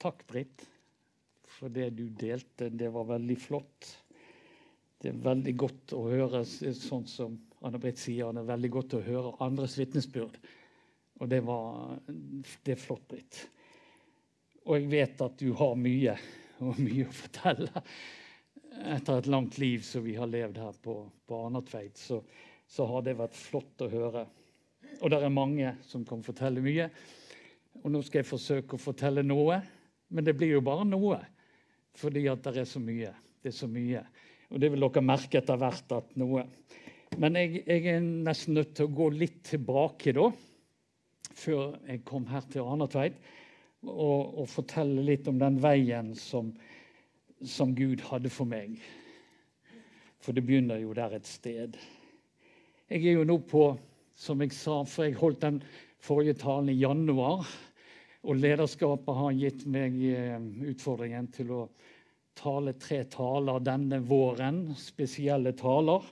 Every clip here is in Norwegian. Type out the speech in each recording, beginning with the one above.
Takk, Britt, for det du delte. Det var veldig flott. Det er veldig godt å høre sånn som Anne-Britt sier, det er veldig godt å høre andres vitnesbyrd. Og det, var, det er flott, Britt. Og jeg vet at du har mye, og mye å fortelle. Etter et langt liv som vi har levd her på, på Arnatveit, så, så har det vært flott å høre. Og det er mange som kan fortelle mye. Og nå skal jeg forsøke å fortelle noe, men det blir jo bare noe. Fordi at det er så mye. Det er så mye. Og det vil dere merke etter hvert at noe Men jeg, jeg, er nesten nødt til å gå litt tilbake da, før jeg kom her til Arnatveit, og, og fortelle litt om den veien som, som Gud hadde for meg. For det begynner jo der et sted. Jeg er jo nå på, som jeg sa, for jeg holdt den forrige talen i januar. Og lederskapet har gitt meg eh, utfordringen til å tale tre taler denne våren. Spesielle taler.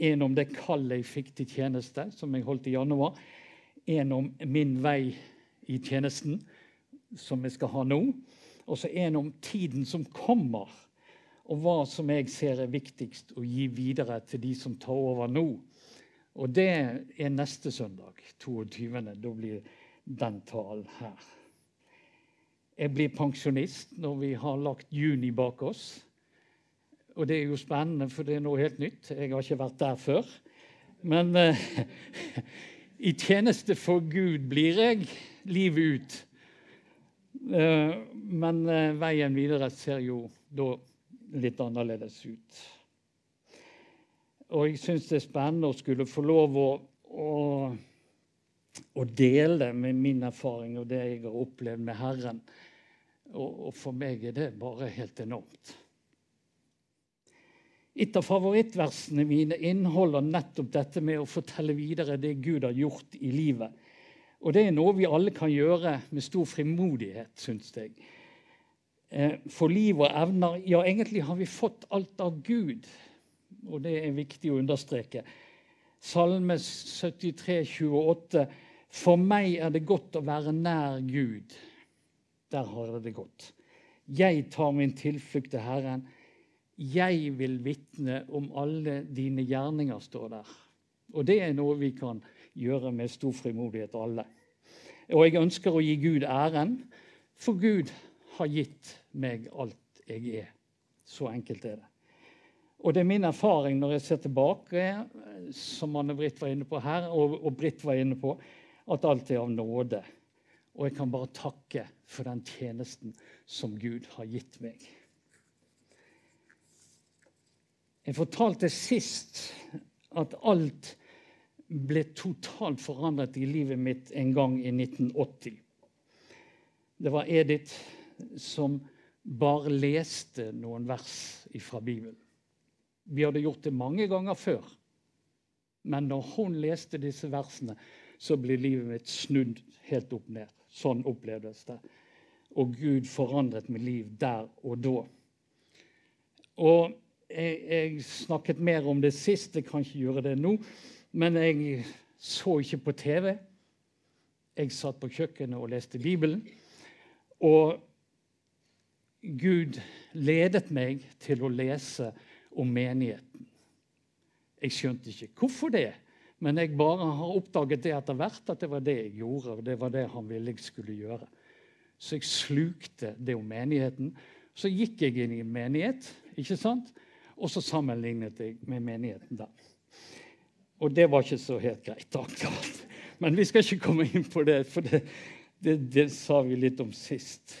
En om det kallet jeg fikk til tjeneste, som jeg holdt i januar. En om min vei i tjenesten, som vi skal ha nå. Og så en om tiden som kommer, og hva som jeg ser er viktigst å gi videre til de som tar over nå. Og det er neste søndag, 22. Da blir den talen her. Jeg blir pensjonist når vi har lagt juni bak oss. Og det er jo spennende, for det er noe helt nytt. Jeg har ikke vært der før. Men eh, i tjeneste for Gud blir jeg livet ut. Eh, men eh, veien videre ser jo da litt annerledes ut. Og jeg syns det er spennende å skulle få lov å, å, å dele med min erfaring og det jeg har opplevd med Herren og, og for meg er det bare helt enormt. Et av favorittversene mine inneholder nettopp dette med å fortelle videre det Gud har gjort i livet. Og det er noe vi alle kan gjøre med stor frimodighet, syns jeg. Eh, for liv og evner Ja, egentlig har vi fått alt av Gud, og det er viktig å understreke. Salme 73, 28. For meg er det godt å være nær Gud. Der har det gått. Jeg tar min tilflukt til Herren. Jeg vil vitne om alle dine gjerninger, står der. Og det er noe vi kan gjøre med stor frimodighet, alle. Og jeg ønsker å gi Gud æren, for Gud har gitt meg alt jeg er. Så enkelt er det. Og det er min erfaring når jeg ser tilbake, som Anne-Britt var inne på her, og Britt var inne på, at alt er av nåde. Og jeg kan bare takke for den tjenesten som Gud har gitt meg. Jeg fortalte sist at alt ble totalt forandret i livet mitt en gang i 1980. Det var Edith som bare leste noen vers fra Bibelen. Vi hadde gjort det mange ganger før. Men når hun leste disse versene, så ble livet mitt snudd helt opp ned. Sånn opplevdes det. Og Gud forandret mitt liv der og da. Og jeg, jeg, snakket mer om det sist, jeg kan ikke gjøre det nå. Men jeg så ikke på TV. Jeg satt på kjøkkenet og leste Bibelen. Og Gud ledet meg til å lese om menigheten. Jeg skjønte ikke hvorfor det. Men jeg bare har oppdaget det etter hvert at det var det jeg gjorde. og det var det han ville jeg skulle gjøre. Så jeg slukte det om menigheten. Så gikk jeg inn i en menighet, ikke sant? og så sammenlignet jeg med menigheten der. Og det var ikke så helt greit. akkurat. Men vi skal ikke komme inn på det, for det, det, det sa vi litt om sist.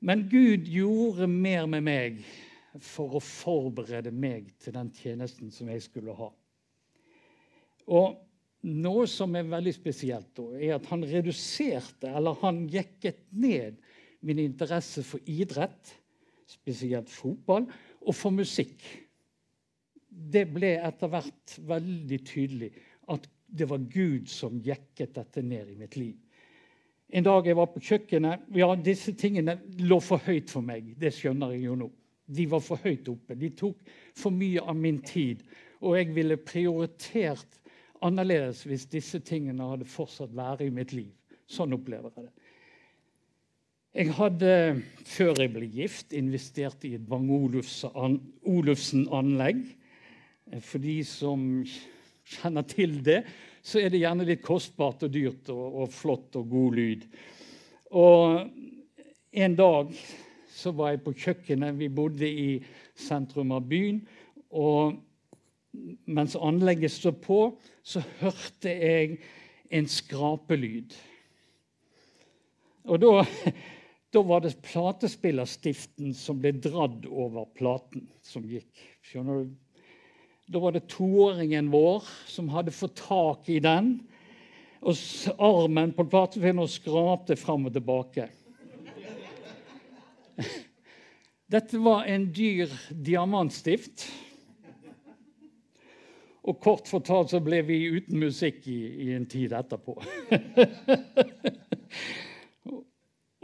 Men Gud gjorde mer med meg for å forberede meg til den tjenesten som jeg skulle ha. Og noe som er veldig spesielt, er at han reduserte, eller han jekket ned, min interesse for idrett, spesielt fotball, og for musikk. Det ble etter hvert veldig tydelig at det var Gud som jekket dette ned i mitt liv. En dag jeg var på kjøkkenet Ja, disse tingene lå for høyt for meg. Det skjønner jeg jo nå. De var for høyt oppe. De tok for mye av min tid. Og jeg ville prioritert annerledes hvis disse tingene hadde fortsatt være i mitt liv. Sånn opplever jeg det. Jeg hadde, før jeg ble gift, investert i et Bang-Olufsen-anlegg. For de som kjenner til det, så er det gjerne litt kostbart og dyrt og, og flott og god lyd. Og en dag så var jeg på kjøkkenet. Vi bodde i sentrum av byen. Og mens anlegget stod på, så hørte jeg en skrapelyd. Og da da var det platespillerstiften som ble dratt over platen som gikk. Skjønner du? Da var det toåringen vår som hadde fått tak i den. Og armen på platespilleren og skrapte fram og tilbake. Dette var en dyr diamantstift. Og kort fortalt så ble vi uten musikk i, i en tid etterpå.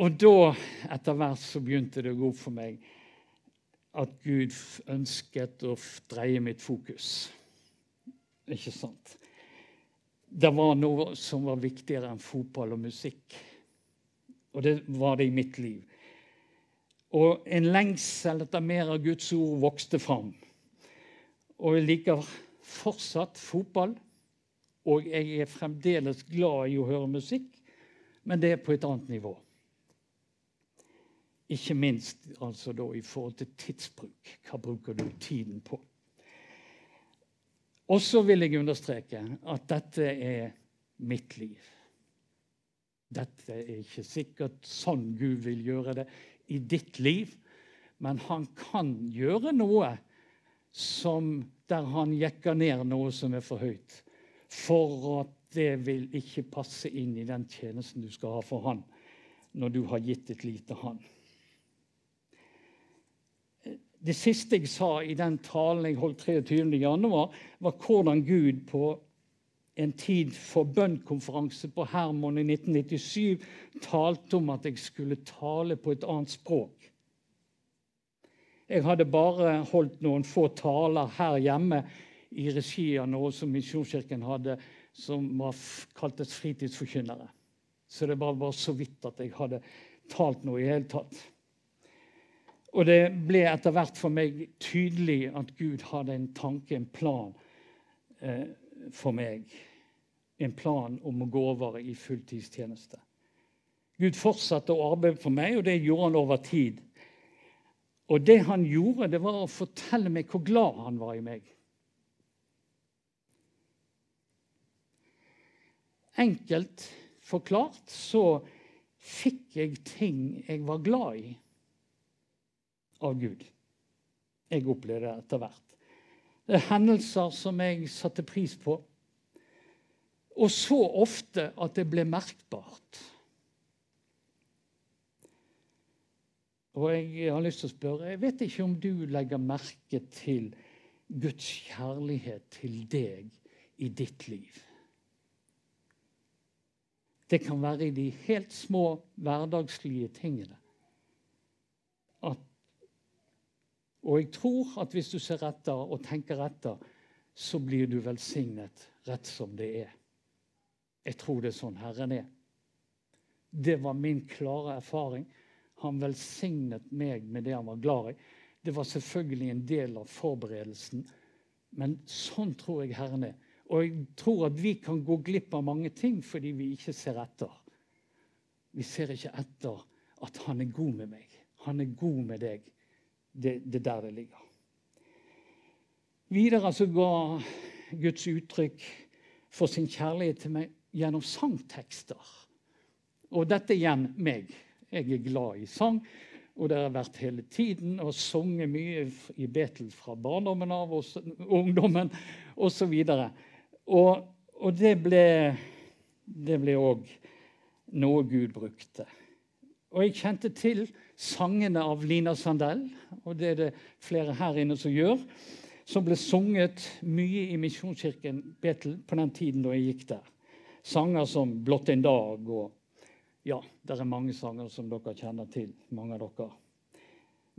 Og da, etter hvert, så begynte det å gå opp for meg at Gud ønsket å dreie mitt fokus. Ikke sant? Det var noe som var viktigere enn fotball og musikk. Og det var det i mitt liv. Og en lengsel etter mer av Guds ord vokste fram. Og jeg liker fortsatt fotball. Og jeg er fremdeles glad i å høre musikk, men det er på et annet nivå. Ikke minst altså da i forhold til tidsbruk. Hva bruker du tiden på? Og så vil jeg understreke at dette er mitt liv. Dette er ikke sikkert sånn Gud vil gjøre det i ditt liv, men han kan gjøre noe som, der han jekker ned noe som er for høyt, for at det vil ikke passe inn i den tjenesten du skal ha for han når du har gitt et lite han. Det siste jeg sa i den talen jeg holdt 23.1, var hvordan Gud på en tid for bønnkonferanse på Hermon i 1997 talte om at jeg skulle tale på et annet språk. Jeg hadde bare holdt noen få taler her hjemme i regi av noe som Misjonskirken hadde, som var kaltes fritidsforkynnere. Så det var bare så vidt at jeg hadde talt noe i hele tatt. Og det ble etter hvert for meg tydelig at Gud hadde en tanke, en plan eh, for meg. En plan om å gå over i fulltidstjeneste. Gud fortsatte å arbeide for meg, og det gjorde han over tid. Og det han gjorde, det var å fortelle meg hvor glad han var i meg. Enkelt forklart så fikk jeg ting jeg var glad i av Gud. Jeg opplevde det etter hvert. Det er hendelser som jeg satte pris på. Og så ofte at det ble merkbart. Og jeg har lyst til å spørre Jeg vet ikke om du legger merke til Guds kjærlighet til deg i ditt liv. Det kan være i de helt små hverdagslige tingene. Og jeg tror at hvis du ser etter og tenker etter, så blir du velsignet rett som det er. Jeg tror det er sånn Herren er. Det var min klare erfaring. Han velsignet meg med det han var glad i. Det var selvfølgelig en del av forberedelsen, men sånn tror jeg Herren er. Og jeg tror at vi kan gå glipp av mange ting fordi vi ikke ser etter. Vi ser ikke etter at han er god med meg. Han er god med deg. Det, det der det ligger. Videre så ga Guds uttrykk for sin kjærlighet til meg gjennom sangtekster. Og dette igjen meg. Jeg er glad i sang, og det har vært hele tiden. Og sunget mye i Betel fra barndommen av og ungdommen osv. Og, og det ble òg noe Gud brukte. Og jeg kjente til sangene av Lina Sandell, og det er det flere her inne som gjør, som ble sunget mye i Misjonskirken Betel på den tiden da jeg gikk der. Sanger som 'Blått en dag' og Ja, det er mange sanger som dere kjenner til, mange av dere.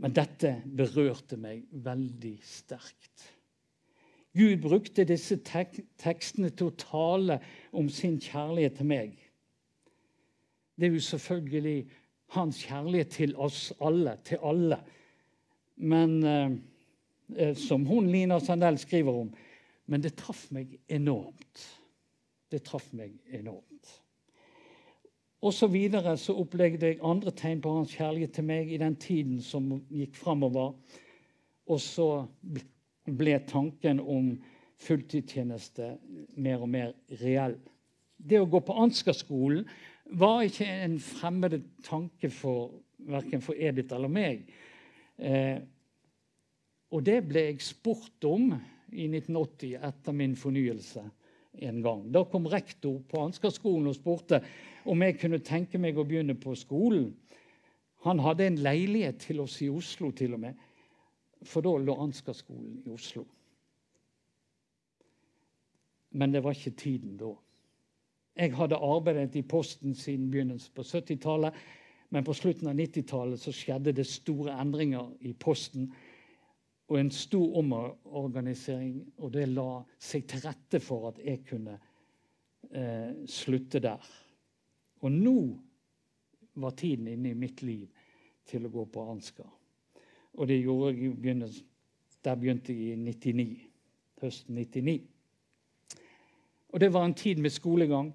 Men dette berørte meg veldig sterkt. Gud brukte disse tek tekstene til å tale om sin kjærlighet til meg. Det er jo selvfølgelig hans kjærlighet til oss alle, til alle. Men eh, eh, som hun Lina Sandell skriver om Men det traff meg enormt. Det traff meg enormt. Og så videre så opplevde jeg andre tegn på hans kjærlighet til meg i den tiden som gikk framover. Og så ble tanken om fulltidstjeneste mer og mer reell. Det å gå på Ansgar-skolen var ikke en fremmed tanke for verken for Edith eller meg. Eh, og det ble jeg spurt om i 1980 etter min fornyelse en gang. Da kom rektor på Ansgar-skolen og spurte om jeg kunne tenke meg å begynne på skolen. Han hadde en leilighet til oss i Oslo, til og med. For da lå Ansgar-skolen i Oslo. Men det var ikke tiden da. Jeg hadde arbeidet i Posten siden begynnelsen på 70-tallet. Men på slutten av 90-tallet skjedde det store endringer i Posten. Og en stor omorganisering, og det la seg til rette for at jeg kunne eh, slutte der. Og nå var tiden inne i mitt liv til å gå på Ansgar. Og det gjorde jeg i begynnelsen. Der begynte jeg i 99. Høsten 99. Og det var en tid med skolegang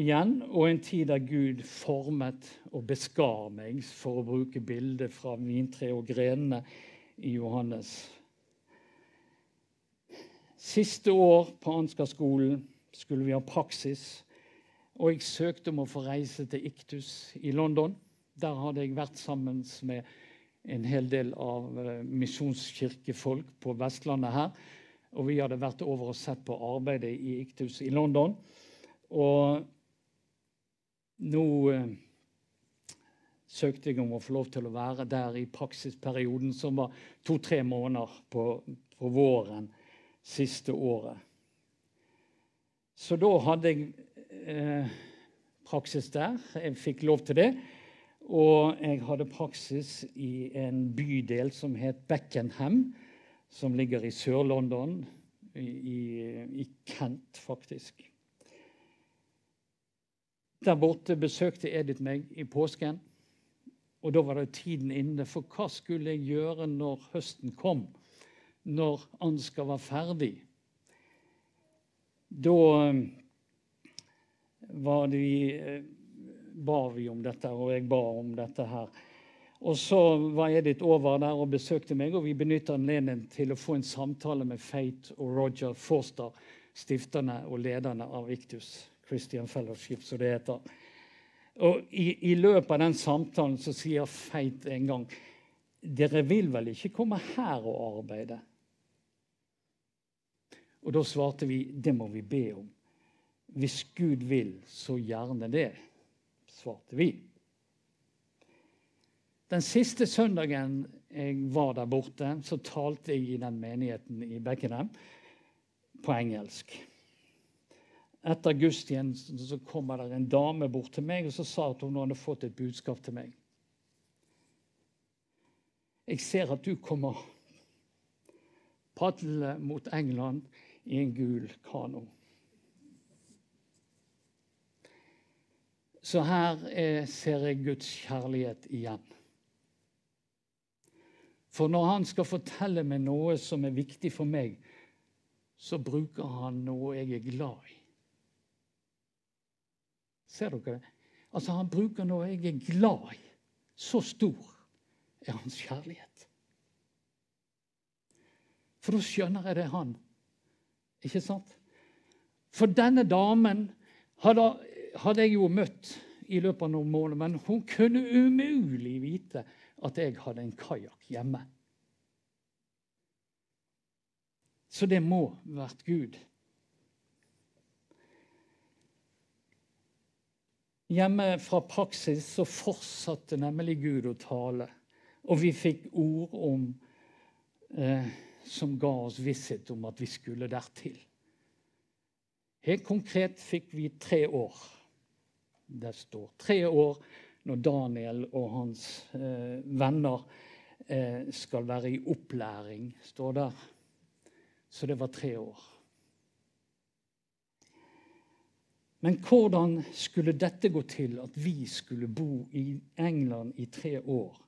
igjen, og en tid der Gud formet og beskar meg, for å bruke bildet fra vintreet og grenene i Johannes. Siste år på Ansgar-skolen skulle vi ha praksis, og jeg søkte om å få reise til Iktus i London. Der hadde jeg vært sammen med en hel del av eh, misjonskirkefolk på Vestlandet her. Og vi hadde vært over og sett på arbeidet i Iktus i London. Og nå eh, søkte jeg om å få lov til å være der i praksisperioden, som var to-tre måneder på, på, våren siste året. Så da hadde jeg eh, praksis der. Jeg fikk lov til det. Og jeg hadde praksis i en bydel som het Beckenham, som ligger i Sør-London, i, i, Kent, faktisk. Der borte besøkte Edith meg i påsken. Og da var det tiden inne. For hva skulle jeg gjøre når høsten kom? Når Ansgar var ferdig? Da eh, var de, eh, ba vi om dette, og jeg ba om dette her. Og så var Edith over der og besøkte meg, og vi benytta anledningen til å få en samtale med Fate og Roger Forster, stifterne og lederne av Victus. Christian Fellowship, som det heter. Og i, i, løpet av den samtalen så sier Feit en gang dere vil vel ikke komme her og arbeide? Og da svarte vi det må vi be om. Hvis Gud vil, så gjerne det, svarte vi. Den siste søndagen jeg var der borte, så talte jeg i den menigheten i Beckenham på engelsk etter gudstjenesten så kommer det en dame bort til meg og så sa at hun hadde fått et budskap til meg. Jeg ser at du kommer padle mot England i en gul kano. Så her er, ser jeg Guds kjærlighet igjen. For når han skal fortelle meg noe som er viktig for meg, så bruker han noe jeg er glad i. Ser dere det? Altså, Han bruker noe jeg er glad i. Så stor er hans kjærlighet. For da skjønner jeg det er han. Ikke sant? For denne damen hadde, hadde jeg jo møtt i løpet av noen måneder, men hun kunne umulig vite at jeg hadde en kajakk hjemme. Så det må vært Gud. Hjemme fra praksis så fortsatte nemlig Gud å tale. Og vi fikk ord om, eh, som ga oss visshet om at vi skulle dertil. Helt konkret fikk vi tre år. Det står tre år når Daniel og hans eh, venner eh, skal være i opplæring, står der. Så det var tre år. Men hvordan skulle dette gå til, at vi skulle bo i England i tre år?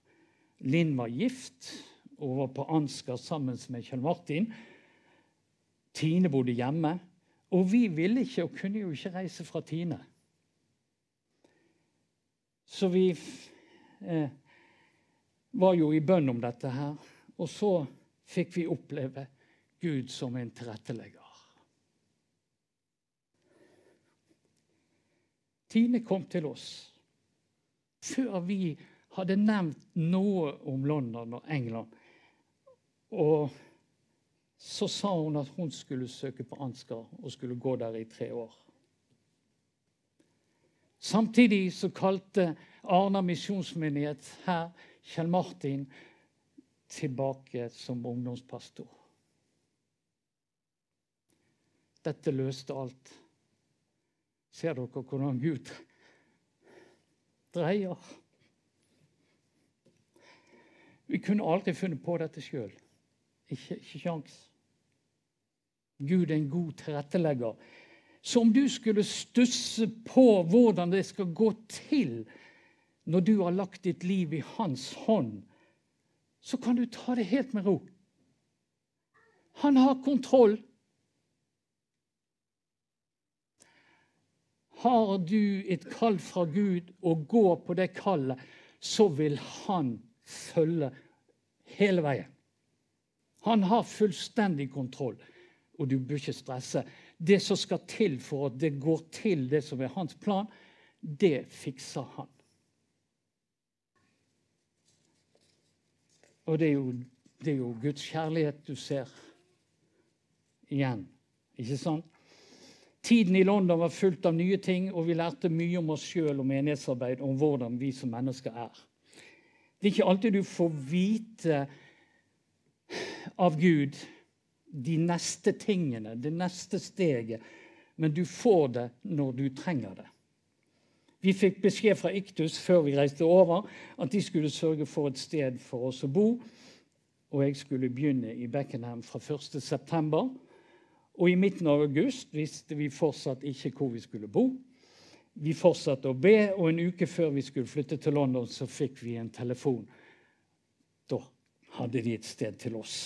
Linn var gift og var på Ansgar sammen med Kjell Martin. Tine bodde hjemme. Og vi ville ikke og kunne jo ikke reise fra Tine. Så vi eh, var jo i bønn om dette her. Og så fikk vi oppleve Gud som en tilrettelegger. Tine kom til oss før vi hadde nevnt noe om London og England. Og så sa hun at hun skulle søke på Ansgar og skulle gå der i tre år. Samtidig så kalte Arna misjonsmyndighet her Kjell Martin tilbake som ungdomspastor. Dette løste alt. Ser dere hvordan Gud dreier? Vi kunne aldri funnet på dette sjøl. Ikke, ikke sjans. Gud er en god tilrettelegger. Så om du skulle stusse på hvordan det skal gå til når du har lagt ditt liv i hans hånd, så kan du ta det helt med ro. Han har kontroll. Har du et kall fra Gud og går på det kallet, så vil han følge hele veien. Han har fullstendig kontroll, og du bør ikke stresse. Det som skal til for at det går til det som er hans plan, det fikser han. Og det er jo, det er jo Guds kjærlighet du ser igjen. Ikke sant? Tiden i London var fullt av nye ting, og vi lærte mye om oss sjøl og menighetsarbeid, om hvordan vi som mennesker er. Det er ikke alltid du får vite av Gud de neste tingene, det neste steget, men du får det når du trenger det. Vi fikk beskjed fra Iktus før vi reiste over, at de skulle sørge for et sted for oss å bo. Og jeg skulle begynne i Beckenham fra 1.9. Og i midten av august visste vi fortsatt ikke hvor vi skulle bo. Vi fortsatte å be, og en uke før vi skulle flytte til London, så fikk vi en telefon. Da hadde de et sted til oss.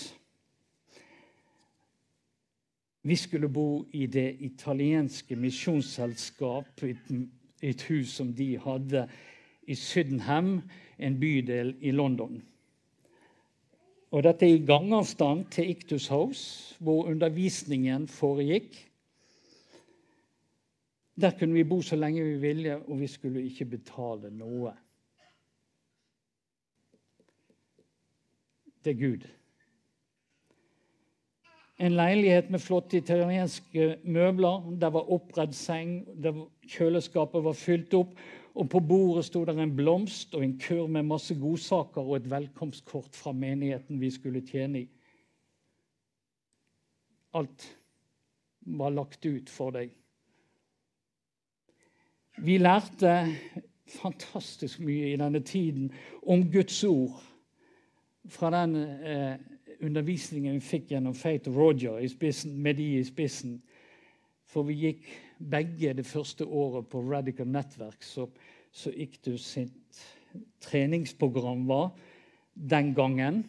Vi skulle bo i det italienske misjonsselskap, et, et hus som de hadde i Sydenham, en bydel i London. Og dette er i gangavstand til Iktus House, hvor undervisningen foregikk. Der kunne vi bo så lenge vi ville, og vi skulle ikke betale noe. Det er Gud. En leilighet med flotte italienske møbler. Der var oppredd seng, kjøleskapet var fylt opp. Og på bordet sto det en blomst og en kurv med masse godsaker og et velkomstkort fra menigheten vi skulle tjene i. Alt var lagt ut for deg. Vi lærte fantastisk mye i denne tiden om Guds ord fra den eh, undervisningen vi fikk gjennom Faith Roger spissen, med de i spissen. For vi gikk begge det første året på Radical Network, så, så du sitt treningsprogram var den gangen.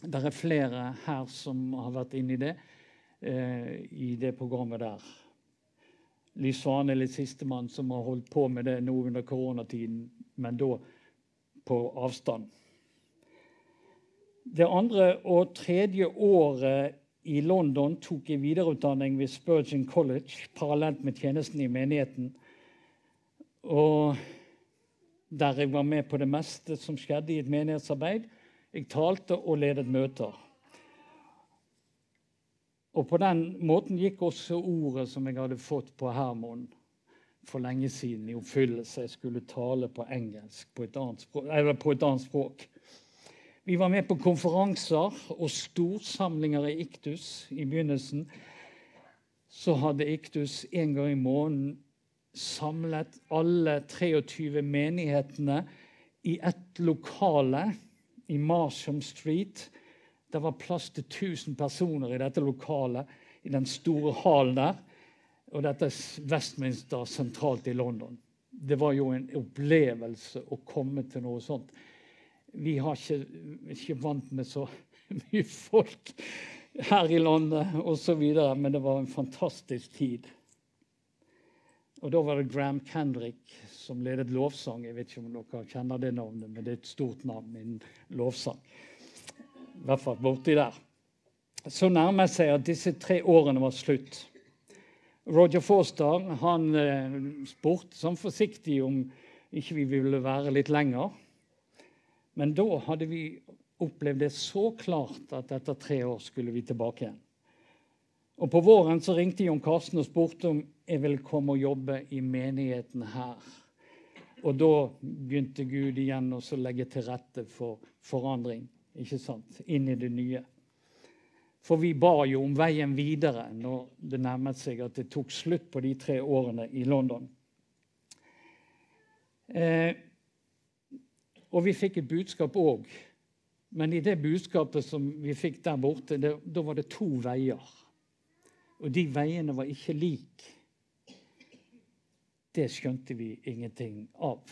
Det er flere her som har vært inne i det, eh, i det programmet der. Lysvane, er litt sistemann som har holdt på med det nå under koronatiden, men da på avstand. Det andre og tredje året i London tok jeg videreutdanning ved Spurgeon College parallelt med tjenesten i menigheten. Og der jeg var med på det meste som skjedde i et menighetsarbeid. Jeg talte og ledet møter. Og på den måten gikk også ordet som jeg hadde fått på Hermon for lenge siden, i oppfyllelse. Jeg skulle tale på engelsk, på et annet språk. Eller på et annet språk. Vi var med på konferanser og storsamlinger i Iktus i begynnelsen. Så hadde Iktus en gang i måneden samlet alle 23 menighetene i ett lokale i Marsham Street. Det var plass til 1000 personer i dette lokalet, i den store hallen der. Og dette er Westminster sentralt i London. Det var jo en opplevelse å komme til noe sånt. Vi har ikke, ikke vant med så mye folk her i landet osv., men det var en fantastisk tid. Og da var det Gram Kendrick som ledet lovsang. Jeg vet ikke om dere kjenner det navnet, men det er et stort navn innen lovsang. I hvert fall borti der. Så nærmer seg at disse tre årene var slutt. Roger Forster han eh, spurte sånn forsiktig om ikke vi ville være litt lenger. Men da hadde vi opplevd det så klart at etter tre år skulle vi tilbake igjen. Og På våren så ringte Jon Karsten og spurte om jeg ville komme og jobbe i menigheten her. Og da begynte Gud igjen å legge til rette for forandring ikke sant? inn i det nye. For vi ba jo om veien videre når det nærmet seg at det tok slutt på de tre årene i London. Eh, og vi fikk et budskap òg. Men i det budskapet som vi fikk der borte, det, da var det to veier. Og de veiene var ikke like. Det skjønte vi ingenting av.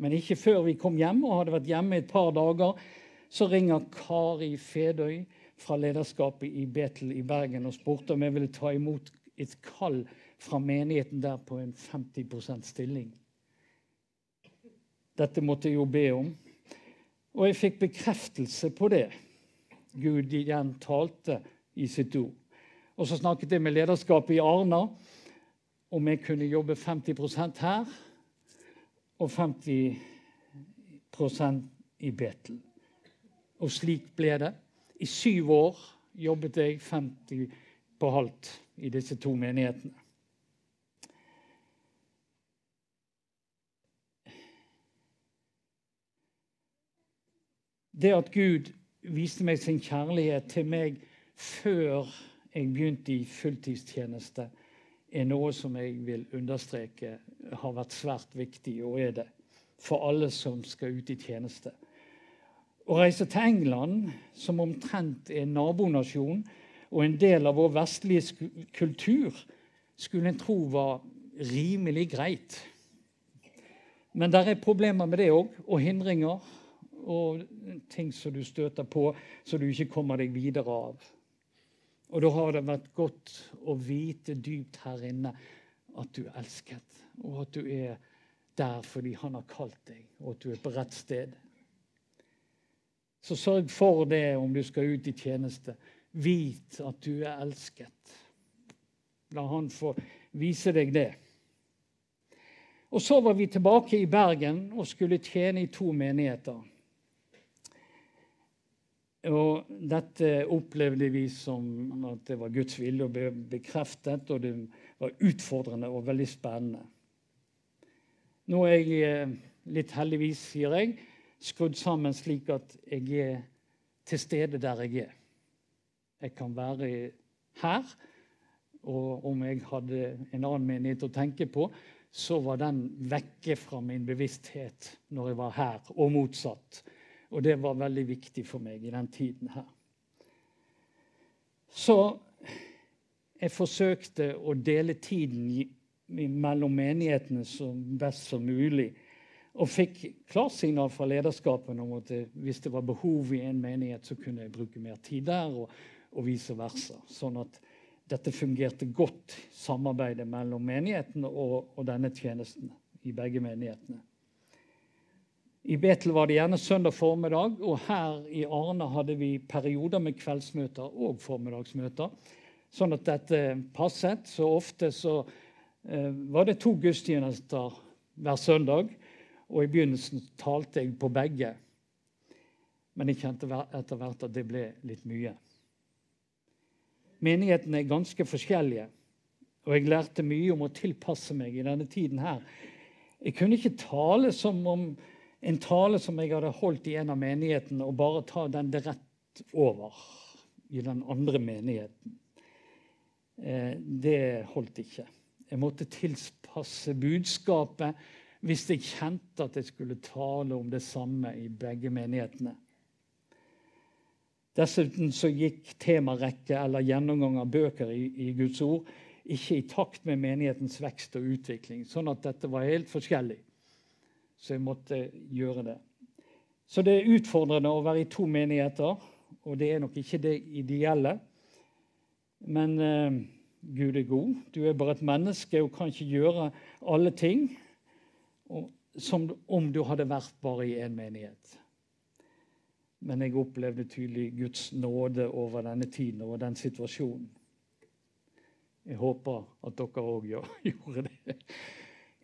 Men ikke før vi kom hjem og hadde vært hjemme et par dager, så ringer Kari Fedøy fra lederskapet i Betel i Bergen og spurte om jeg ville ta imot et kall fra menigheten der på en 50% stilling. Dette måtte jeg jo be om. Og jeg fikk bekreftelse på det. Gud igjen talte i sitt ord. Og så snakket jeg med lederskapet i Arna om jeg kunne jobbe 50% her og 50% i Betel. Og slik ble det. I syv år jobbet jeg 50 på halvt i disse to menighetene. Det at Gud viste meg sin kjærlighet til meg før jeg begynte i fulltidstjeneste, er noe som jeg vil understreke har vært svært viktig, og er det for alle som skal ut i tjeneste. Å reise til England, som omtrent er nabonasjon og en del av vår vestlige kultur, skulle en tro var rimelig greit. Men der er problemer med det òg, og hindringer. Og ting som du støter på så du ikke kommer deg videre av. Og da har det vært godt å vite dypt her inne at du er elsket, og at du er der fordi han har kalt deg, og at du er på rett sted. Så sørg for det om du skal ut i tjeneste. Vit at du er elsket. La han få vise deg det. Og Så var vi tilbake i Bergen og skulle tjene i to menigheter. Og Dette opplevde vi som at det var Guds vilje å bli bekreftet, og det var utfordrende og veldig spennende. Nå er jeg eh, litt heldigvis, sier jeg, skrudd sammen slik at jeg er til stede der jeg er. Jeg kan være her. Og om jeg hadde en annen menighet å tenke på, så var den vekke fra min bevissthet når jeg var her, og motsatt. Og det var veldig viktig for meg i den tiden her. Så jeg forsøkte å dele tiden mellom menighetene så best som mulig. Og fikk klarsignal fra lederskapen om at hvis det var behov i en menighet, så kunne jeg bruke mer tid der, og, og vice versa. Sånn at dette fungerte godt, samarbeidet mellom menighetene og, og, denne tjenesten i begge menighetene. I Betel var det gjerne søndag formiddag, og her i Arne hadde vi perioder med kveldsmøter og formiddagsmøter. Sånn at dette passet. Så ofte så eh, var det to gudstjenester hver søndag. Og i begynnelsen talte jeg på begge. Men jeg kjente etter hvert at det ble litt mye. Menighetene er ganske forskjellige, og jeg lærte mye om å tilpasse meg i denne tiden her. Jeg kunne ikke tale som om en tale som jeg hadde holdt i en av menighetene, og bare ta den rett over i den andre menigheten. Eh, det holdt ikke. Jeg måtte tilpasse budskapet hvis jeg kjente at jeg skulle tale om det samme i begge menighetene. Dessuten så gikk temarekke eller gjennomgang av bøker i, i, Guds ord ikke i takt med menighetens vekst og utvikling. Sånn at dette var helt forskjellig. Så jeg måtte gjøre det. Så det er utfordrende å være i to menigheter, og det er nok ikke det ideelle. Men eh, Gud er god. Du er bare et menneske og kan ikke gjøre alle ting som om du hadde vært bare i én menighet. Men jeg opplevde tydelig Guds nåde over denne tiden og den situasjonen. Jeg håper at dere òg gjorde det.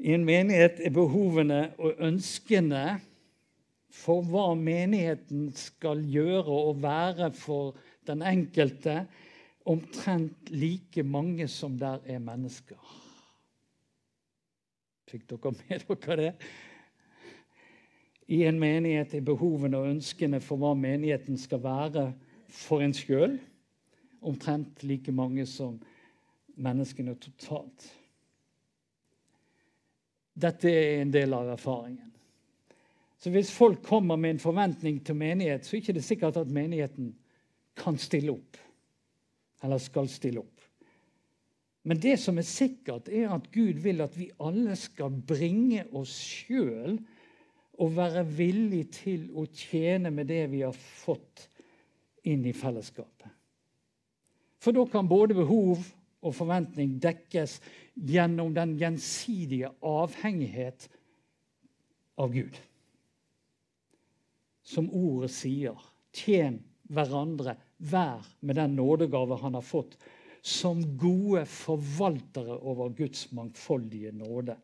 I en menighet er behovene og ønskene for hva menigheten skal gjøre og være for den enkelte, omtrent like mange som der er mennesker. Fikk dere med dere det? I en menighet er behovene og ønskene for hva menigheten skal være for en sjøl, omtrent like mange som menneskene totalt. Dette er en del av erfaringen. Så hvis folk kommer med en forventning til menighet, så er det ikke sikkert at menigheten kan stille opp. Eller skal stille opp. Men det som er sikkert, er at Gud vil at vi alle skal bringe oss sjøl og være villig til å tjene med det vi har fått inn i fellesskapet. For da kan både behov og forventning dekkes gjennom den gjensidige avhengighet av Gud. Som ordet sier, tjen hverandre hver med den nådegave han har fått, som gode forvaltere over Guds mangfoldige nåde.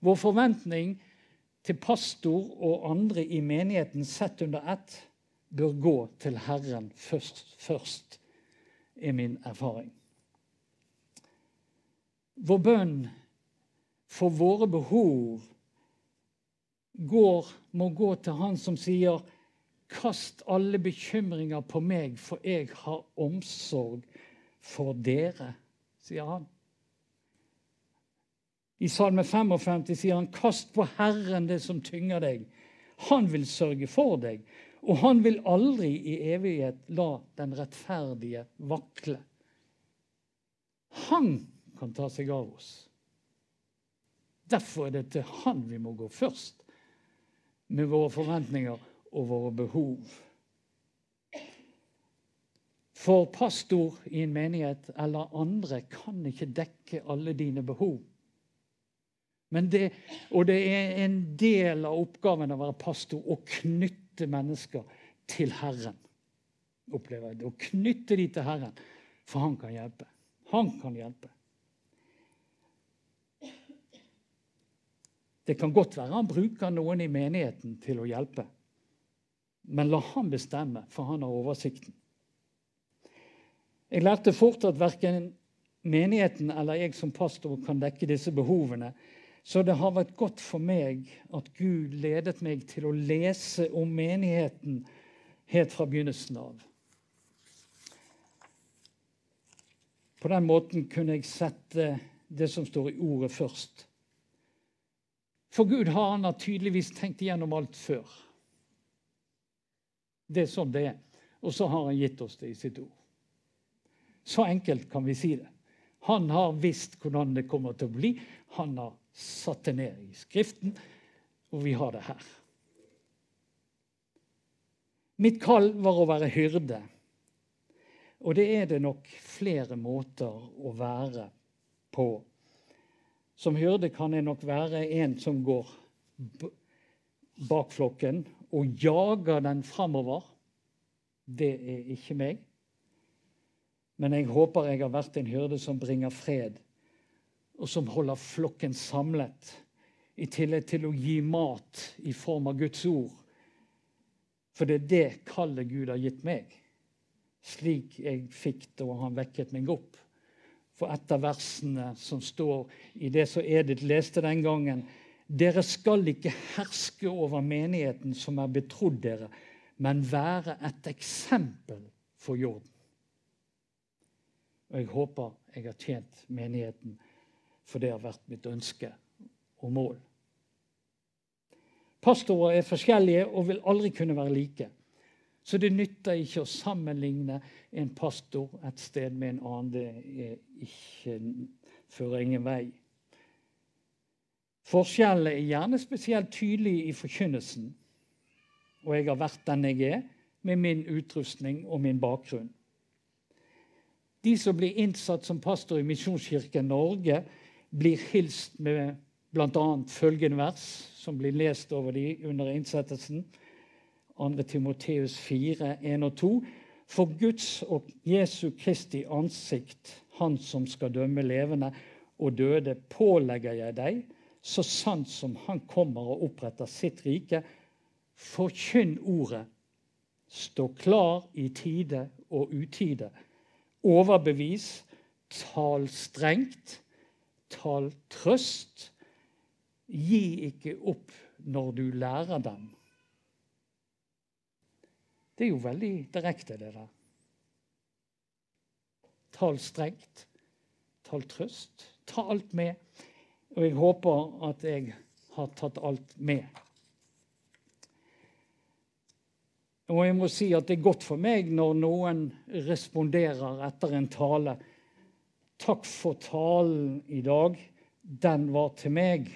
Vår forventning til pastor og andre i menigheten sett under ett bør gå til Herren først, først er min erfaring. Vår bønn for våre behov går, må gå til Han som sier Kast alle bekymringer på meg, for jeg har omsorg for dere, sier han. I Salme 55 sier han, 'Kast på Herren det som tynger deg.' Han vil sørge for deg, og han vil aldri i evighet la den rettferdige vakle. Han kan ta seg av oss. Derfor er det til han vi må gå først, med våre forventninger og våre behov. For pastor i en menighet eller andre kan ikke dekke alle dine behov. Det, og det er en del av oppgaven å være pastor å knytte mennesker til Herren. Opplever jeg det. Å knytte de til Herren, for han kan hjelpe. Han kan hjelpe. Det kan godt være han bruker noen i menigheten til å hjelpe. Men la han bestemme, for han har oversikten. Jeg lærte fort at verken menigheten eller jeg som pastor kan dekke disse behovene. Så det har vært godt for meg at Gud ledet meg til å lese om menigheten helt fra begynnelsen av. På den måten kunne jeg sette det som står i ordet, først. For Gud har han tydeligvis tenkt igjennom alt før. Det er sånn det er. Og så har han gitt oss det i sitt ord. Så enkelt kan vi si det. Han har visst hvordan det kommer til å bli. Han har satt det ned i Skriften, og vi har det her. Mitt kall var å være hyrde. Og det er det nok flere måter å være på. Som hyrde kan jeg nok være en som går bak flokken og jager den framover. Det er ikke meg. Men jeg håper jeg har vært en hyrde som bringer fred og som holder flokken samlet, i tillegg til å gi mat i form av Guds ord. For det er det kallet Gud har gitt meg, slik jeg fikk da han vekket meg opp. For et av versene som står i det som Edith leste den gangen Dere skal ikke herske over menigheten som er betrodd dere, men være et eksempel for jorden. Og jeg håper jeg har tjent menigheten for det har vært mitt ønske og mål. Pastorer er forskjellige og vil aldri kunne være like. Så det nytter ikke å sammenligne en pastor et sted med en annen. Det er ikke, fører ingen vei. Forskjellene er gjerne spesielt tydelige i forkynnelsen. Og jeg har vært den jeg er, med min utrustning og min bakgrunn. De som blir innsatt som pastor i Misjonskirken Norge, blir hilst med bl.a. følgende vers, som blir lest over de under innsettelsen. 2. Timoteus 4, 1 og 2. For Guds og Jesu Kristi ansikt, Han som skal dømme levende og døde, pålegger jeg deg så sant som han kommer og oppretter sitt rike. Forkynn ordet. Stå klar i tide og utide. Overbevis. Tal strengt. Tal trøst. Gi ikke opp når du lærer dem. Det er jo veldig direkte, det der. Tal strengt. Tal trøst. Ta alt med. Og jeg håper at jeg har tatt alt med. Og jeg må si at det er godt for meg når noen responderer etter en tale. 'Takk for talen i dag. Den var til meg.'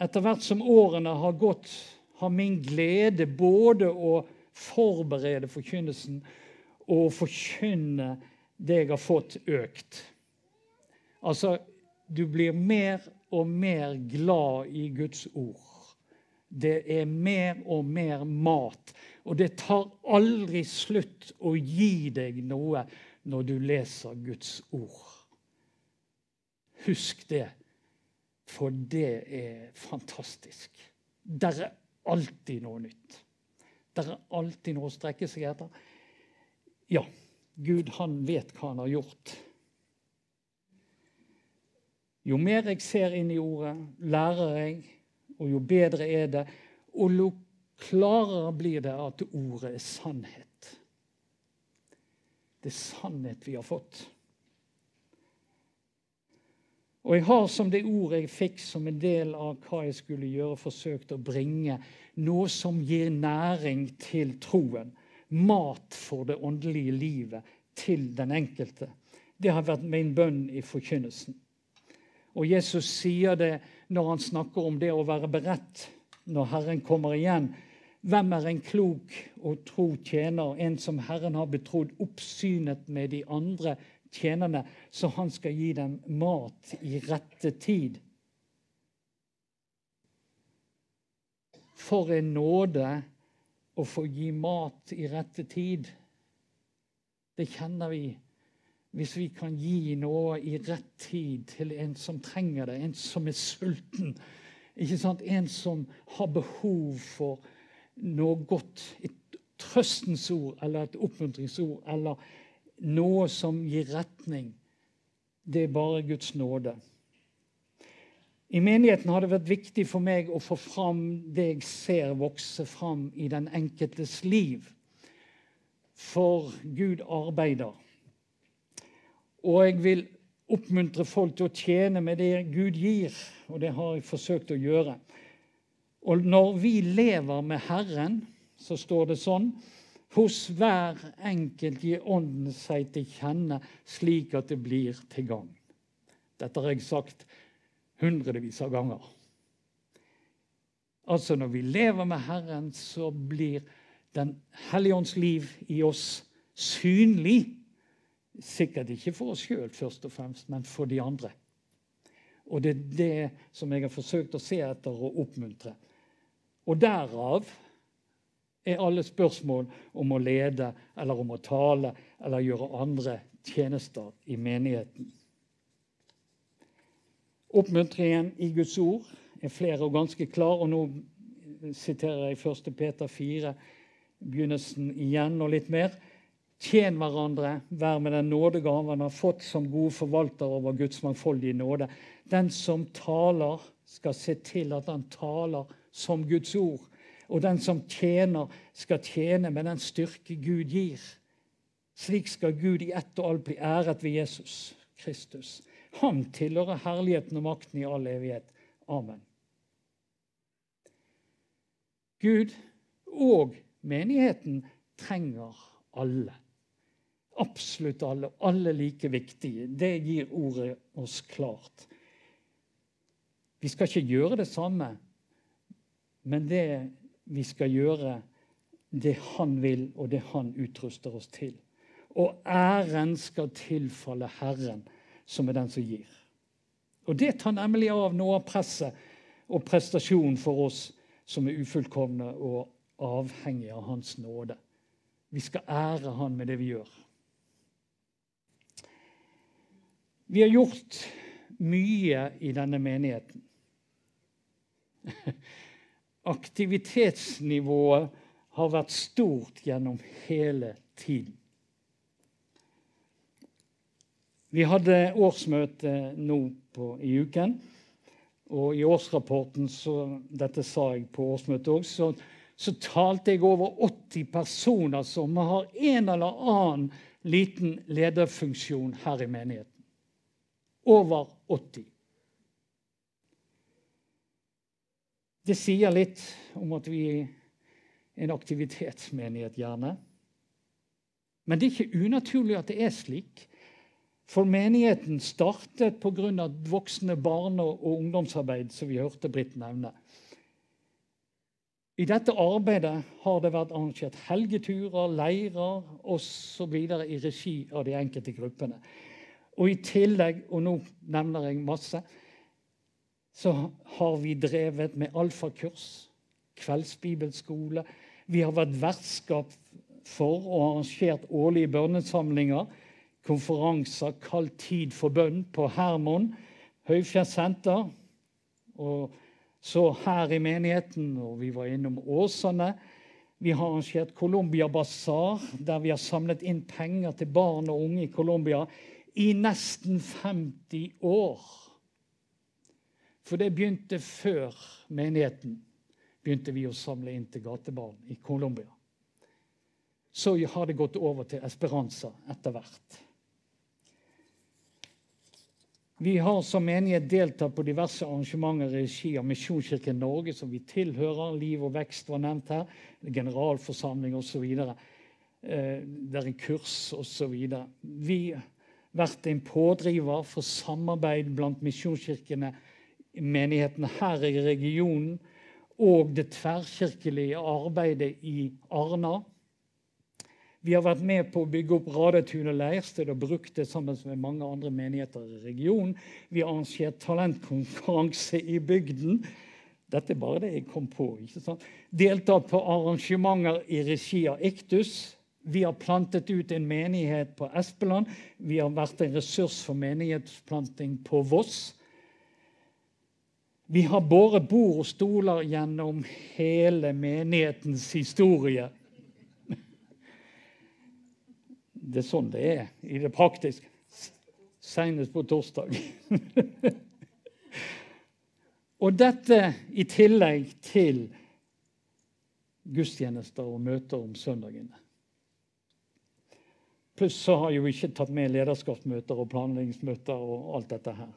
Etter hvert som årene har gått, har min glede både å forberede forkynnelsen og å forkynne det jeg har fått, økt. Altså, du blir mer og mer glad i Guds ord. Det er mer og mer mat. Og det tar aldri slutt å gi deg noe når du leser Guds ord. Husk det, for det er fantastisk. Der er alltid noe nytt. Der er alltid noe å strekke seg etter. Ja, Gud han vet hva han har gjort. Jo mer jeg ser inn i ordet, lærer jeg, og jo bedre er det. Og jo klarere blir det at ordet er sannhet. Det er sannhet vi har fått. Og jeg har som det ordet jeg fikk som en del av hva jeg skulle gjøre, forsøkt å bringe noe som gir næring til troen. Mat for det åndelige livet til den enkelte. Det har vært min bønn i forkynnelsen. Og Jesus sier det når han snakker om det å være beredt når Herren kommer igjen. Hvem er en klok og tro tjener, en som Herren har betrodd oppsynet med de andre tjenerne, så han skal gi dem mat i rette tid? For en nåde å få gi mat i rette tid. Det kjenner vi hvis vi kan gi noe i rett tid til en som trenger det, en som er sulten. Ikke sant? En som har behov for noe godt. Et trøstens ord eller et oppmuntringsord eller noe som gir retning. Det er bare Guds nåde. I menigheten har det vært viktig for meg å få fram det jeg ser vokse fram i den enkeltes liv. For Gud arbeider. Og jeg vil oppmuntre folk til å tjene med det Gud gir, og det har jeg forsøkt å gjøre. Og når vi lever med Herren, så står det sånn Hos hver enkelt gir Ånden seg til kjenne slik at det blir til gagn. Dette har jeg sagt hundrevis av ganger. Altså Når vi lever med Herren, så blir Den hellige ånds liv i oss synlig Sikkert ikke for oss sjøl, først og fremst, men for de andre. Og det er det som jeg har forsøkt å se etter og oppmuntre. Og derav er alle spørsmål om å lede eller om å tale eller gjøre andre tjenester i menigheten. Oppmuntringen i Guds ord er flere og ganske klar. Og nå siterer jeg 1. Peter 4, begynnelsen igjen og litt mer. Tjen hverandre, vær med den nådegave han har fått som gode forvalter over Guds mangfoldige nåde. Den som taler, skal se til at han taler som Guds ord. Og den som tjener, skal tjene med den styrke Gud gir. Slik skal Gud i ett og alt bli æret ved Jesus Kristus. Ham tilhører herligheten og makten i all evighet. Amen. Gud og menigheten trenger alle. Absolutt alle. Alle like viktige. Det gir ordet oss klart. Vi skal ikke gjøre det samme, men det vi skal gjøre, det han vil, og det han utruster oss til. Og æren skal tilfalle Herren, som er den som gir. Og det tar nemlig av noe av presset og prestasjonen for oss som er ufullkomne og avhengige av Hans nåde. Vi skal ære Han med det vi gjør. Vi har gjort mye i denne menigheten. Aktivitetsnivået har vært stort gjennom hele tiden. Vi hadde årsmøte nå på, i uken. Og i årsrapporten, så, dette sa jeg på årsmøtet òg, så, så, talte jeg over 80 personer som har en eller annen liten lederfunksjon her i menigheten. Over 80. Det sier litt om at vi er en aktivitetsmenighet, gjerne. Men det er ikke unaturlig at det er slik. For menigheten startet pga. voksne barne- og ungdomsarbeid, som vi hørte Britt nevne. I dette arbeidet har det vært arrangert helgeturer, leirer osv. i regi av de enkelte gruppene. Og i tillegg, og nå nevner jeg masse, så har vi drevet med alfakurs, kveldsbibelskole. Vi har vært vertskap for og arrangert årlige bønnesamlinger, konferanser kalt Tid for bønn på Hermon høyfjellssenter. Og så her i menigheten, og vi var innom Åsane. Vi har arrangert Colombia Bazaar, der vi har samlet inn penger til barn og unge i Colombia i nesten 50 år. For det begynte før menigheten begynte vi å samle inn til gatebarn i Colombia. Så har det gått over til Esperanza etter hvert. Vi har som menighet deltatt på diverse arrangementer i regi av Misjonskirken Norge, som vi tilhører. Liv og vekst var nevnt her. Generalforsamling osv. Eh, det er kurs osv. Vi vært en pådriver for samarbeid blant misjonskirkene menighetene her i regionen og det tverrkirkelige arbeidet i Arna. Vi har vært med på å bygge opp Radetun og leirsted og brukt det sammen med mange andre menigheter i regionen. Vi har arrangert talentkonkurranse i bygden. Dette er bare det jeg kom på. ikke sant? Deltatt på arrangementer i regi av Iktus. Vi har plantet ut en menighet på Espeland. Vi har vært en ressurs for menighetsplanting på Voss. Vi har båret bord og stoler gjennom hele menighetens historie. Det er sånn det er i det praktiske. Senest på torsdag. og dette i tillegg til gudstjenester og møter om søndagene. Pluss så har jo ikke tatt med lederskapsmøter og planleggingsmøter og alt dette her.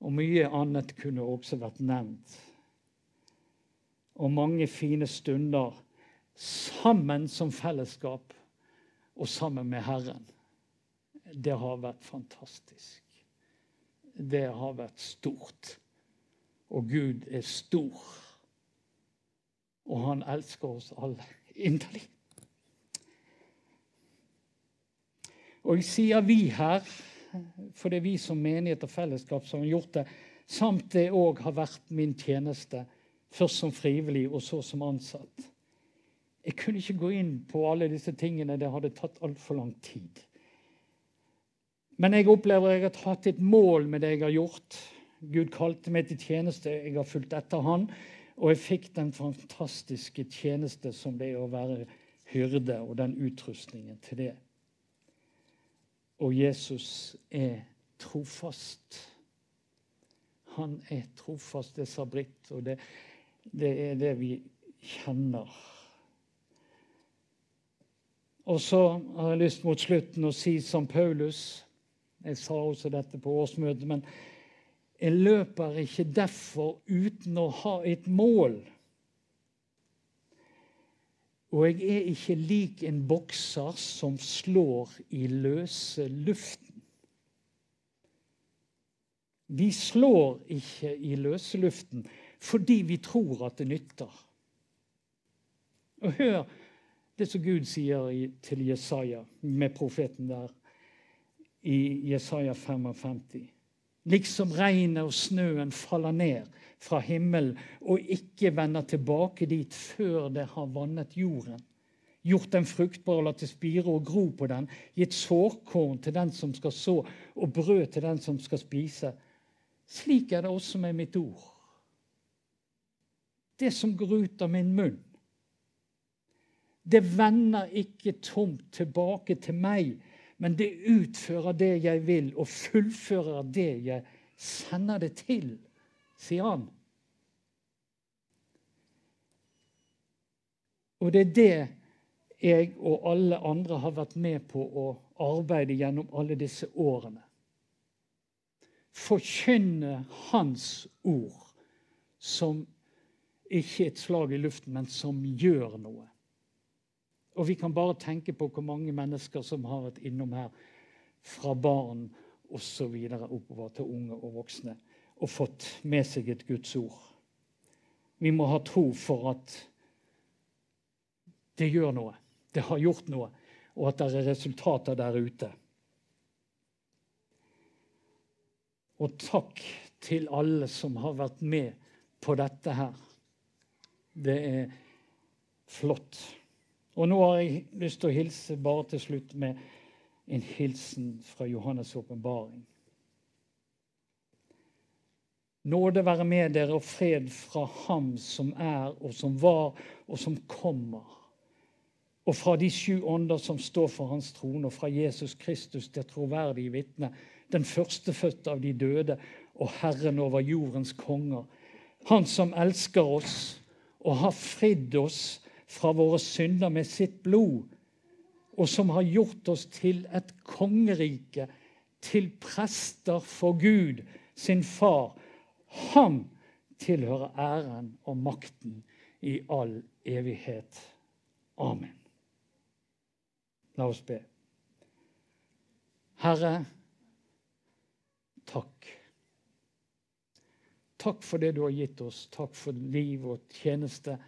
Og mye annet kunne også vært nevnt. Og mange fine stunder sammen som fellesskap og sammen med Herren. Det har vært fantastisk. Det har vært stort. Og Gud er stor. Og han elsker oss alle inderlig. Og jeg sier vi her for det er vi som menighet og fellesskap som har gjort det. Samt det òg har vært min tjeneste, først som frivillig og så som ansatt. Jeg kunne ikke gå inn på alle disse tingene. Det hadde tatt altfor lang tid. Men jeg opplever at jeg har hatt et mål med det jeg har gjort. Gud kalte meg til tjeneste. Jeg har fulgt etter Han. Og jeg fikk den fantastiske tjeneste som det er å være hyrde, og den utrustningen til det. Og Jesus er trofast. Han er trofast, det sa Britt, og det, det er det vi kjenner. Og så har jeg lyst mot slutten å si som Paulus Jeg sa også dette på årsmøtet, men Jeg løper ikke derfor uten å ha et mål. Og jeg er ikke lik en bokser som slår i løse luften. Vi slår ikke i løse luften fordi vi tror at det nytter. Og hør det som Gud sier til Jesaja med profeten der i Jesaja 55. Liksom regnet og snøen faller ned fra himmelen og ikke vender tilbake dit før det har vannet jorden. Gjort den fruktbar og latt det spire og gro på den. Gitt sårkorn til den som skal så, og brød til den som skal spise. Slik er det også med mitt ord. Det som går ut av min munn. Det vender ikke tomt tilbake til meg, men det utfører det jeg vil, og fullfører det jeg sender det til, sier han. Og det er det jeg og alle andre har vært med på å arbeide gjennom alle disse årene. Forkynne Hans ord som ikke et slag i luften, men som gjør noe. Og vi kan bare tenke på hvor mange mennesker som har vært innom her, fra barn osv. oppover til unge og voksne, og fått med seg et Guds ord. Vi må ha tro for at det gjør noe, det har gjort noe, og at det er resultater der ute. Og takk til alle som har vært med på dette her. Det er flott. Og nå har jeg lyst til å hilse bare til slutt med en hilsen fra Johannes' åpenbaring. Nåde være med dere og fred fra Ham som er og som var og som kommer. Og fra de sju ånder som står for Hans trone, og fra Jesus Kristus, det troverdige vitne, den førstefødte av de døde og Herren over jordens konger. Han som elsker oss og har fridd oss fra våre synder med sitt blod, og som har gjort oss til et kongerike, til prester for Gud, sin far. Han tilhører æren og makten i all evighet. Amen. La oss be. Herre, takk. Takk for det du har gitt oss. Takk for liv og tjeneste.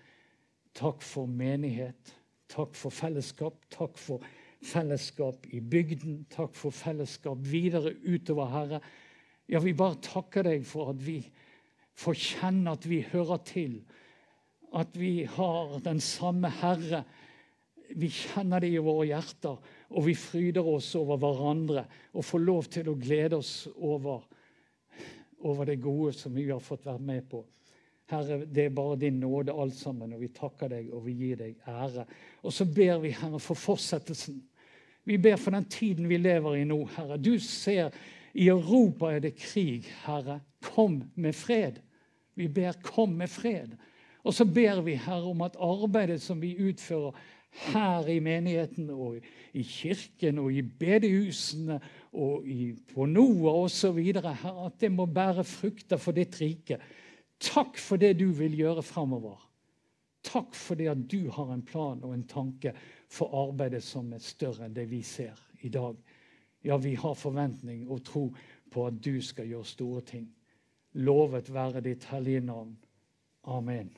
Takk for menighet. Takk for fellesskap. Takk for fellesskap i bygden. Takk for fellesskap videre utover, Herre. Ja, vi bare takker deg for at vi får kjenne at vi hører til. At vi har den samme Herre. Vi kjenner det i våre hjerter, og vi fryder oss over hverandre og får lov til å glede oss over, over det gode som vi har fått være med på. Herre, det er bare din nåde alt sammen, og vi takker deg og vi gir deg ære. Og så ber vi, Herre, for fortsettelsen. Vi ber for den tiden vi lever i nå, Herre. Du ser i Europa er det krig, Herre. Kom med fred. Vi ber, kom med fred. Og så ber vi, Herre, om at arbeidet som vi utfører her i menigheten og i kirken og i bedehusene og i, på NOA osv., at det må bære frukter for ditt rike. Takk for det du vil gjøre fremover. Takk for det at du har en plan og en tanke for arbeidet som er større enn det vi ser i dag. Ja, vi har forventning og tro på at du skal gjøre store ting. Lovet være ditt hellige navn. Amen.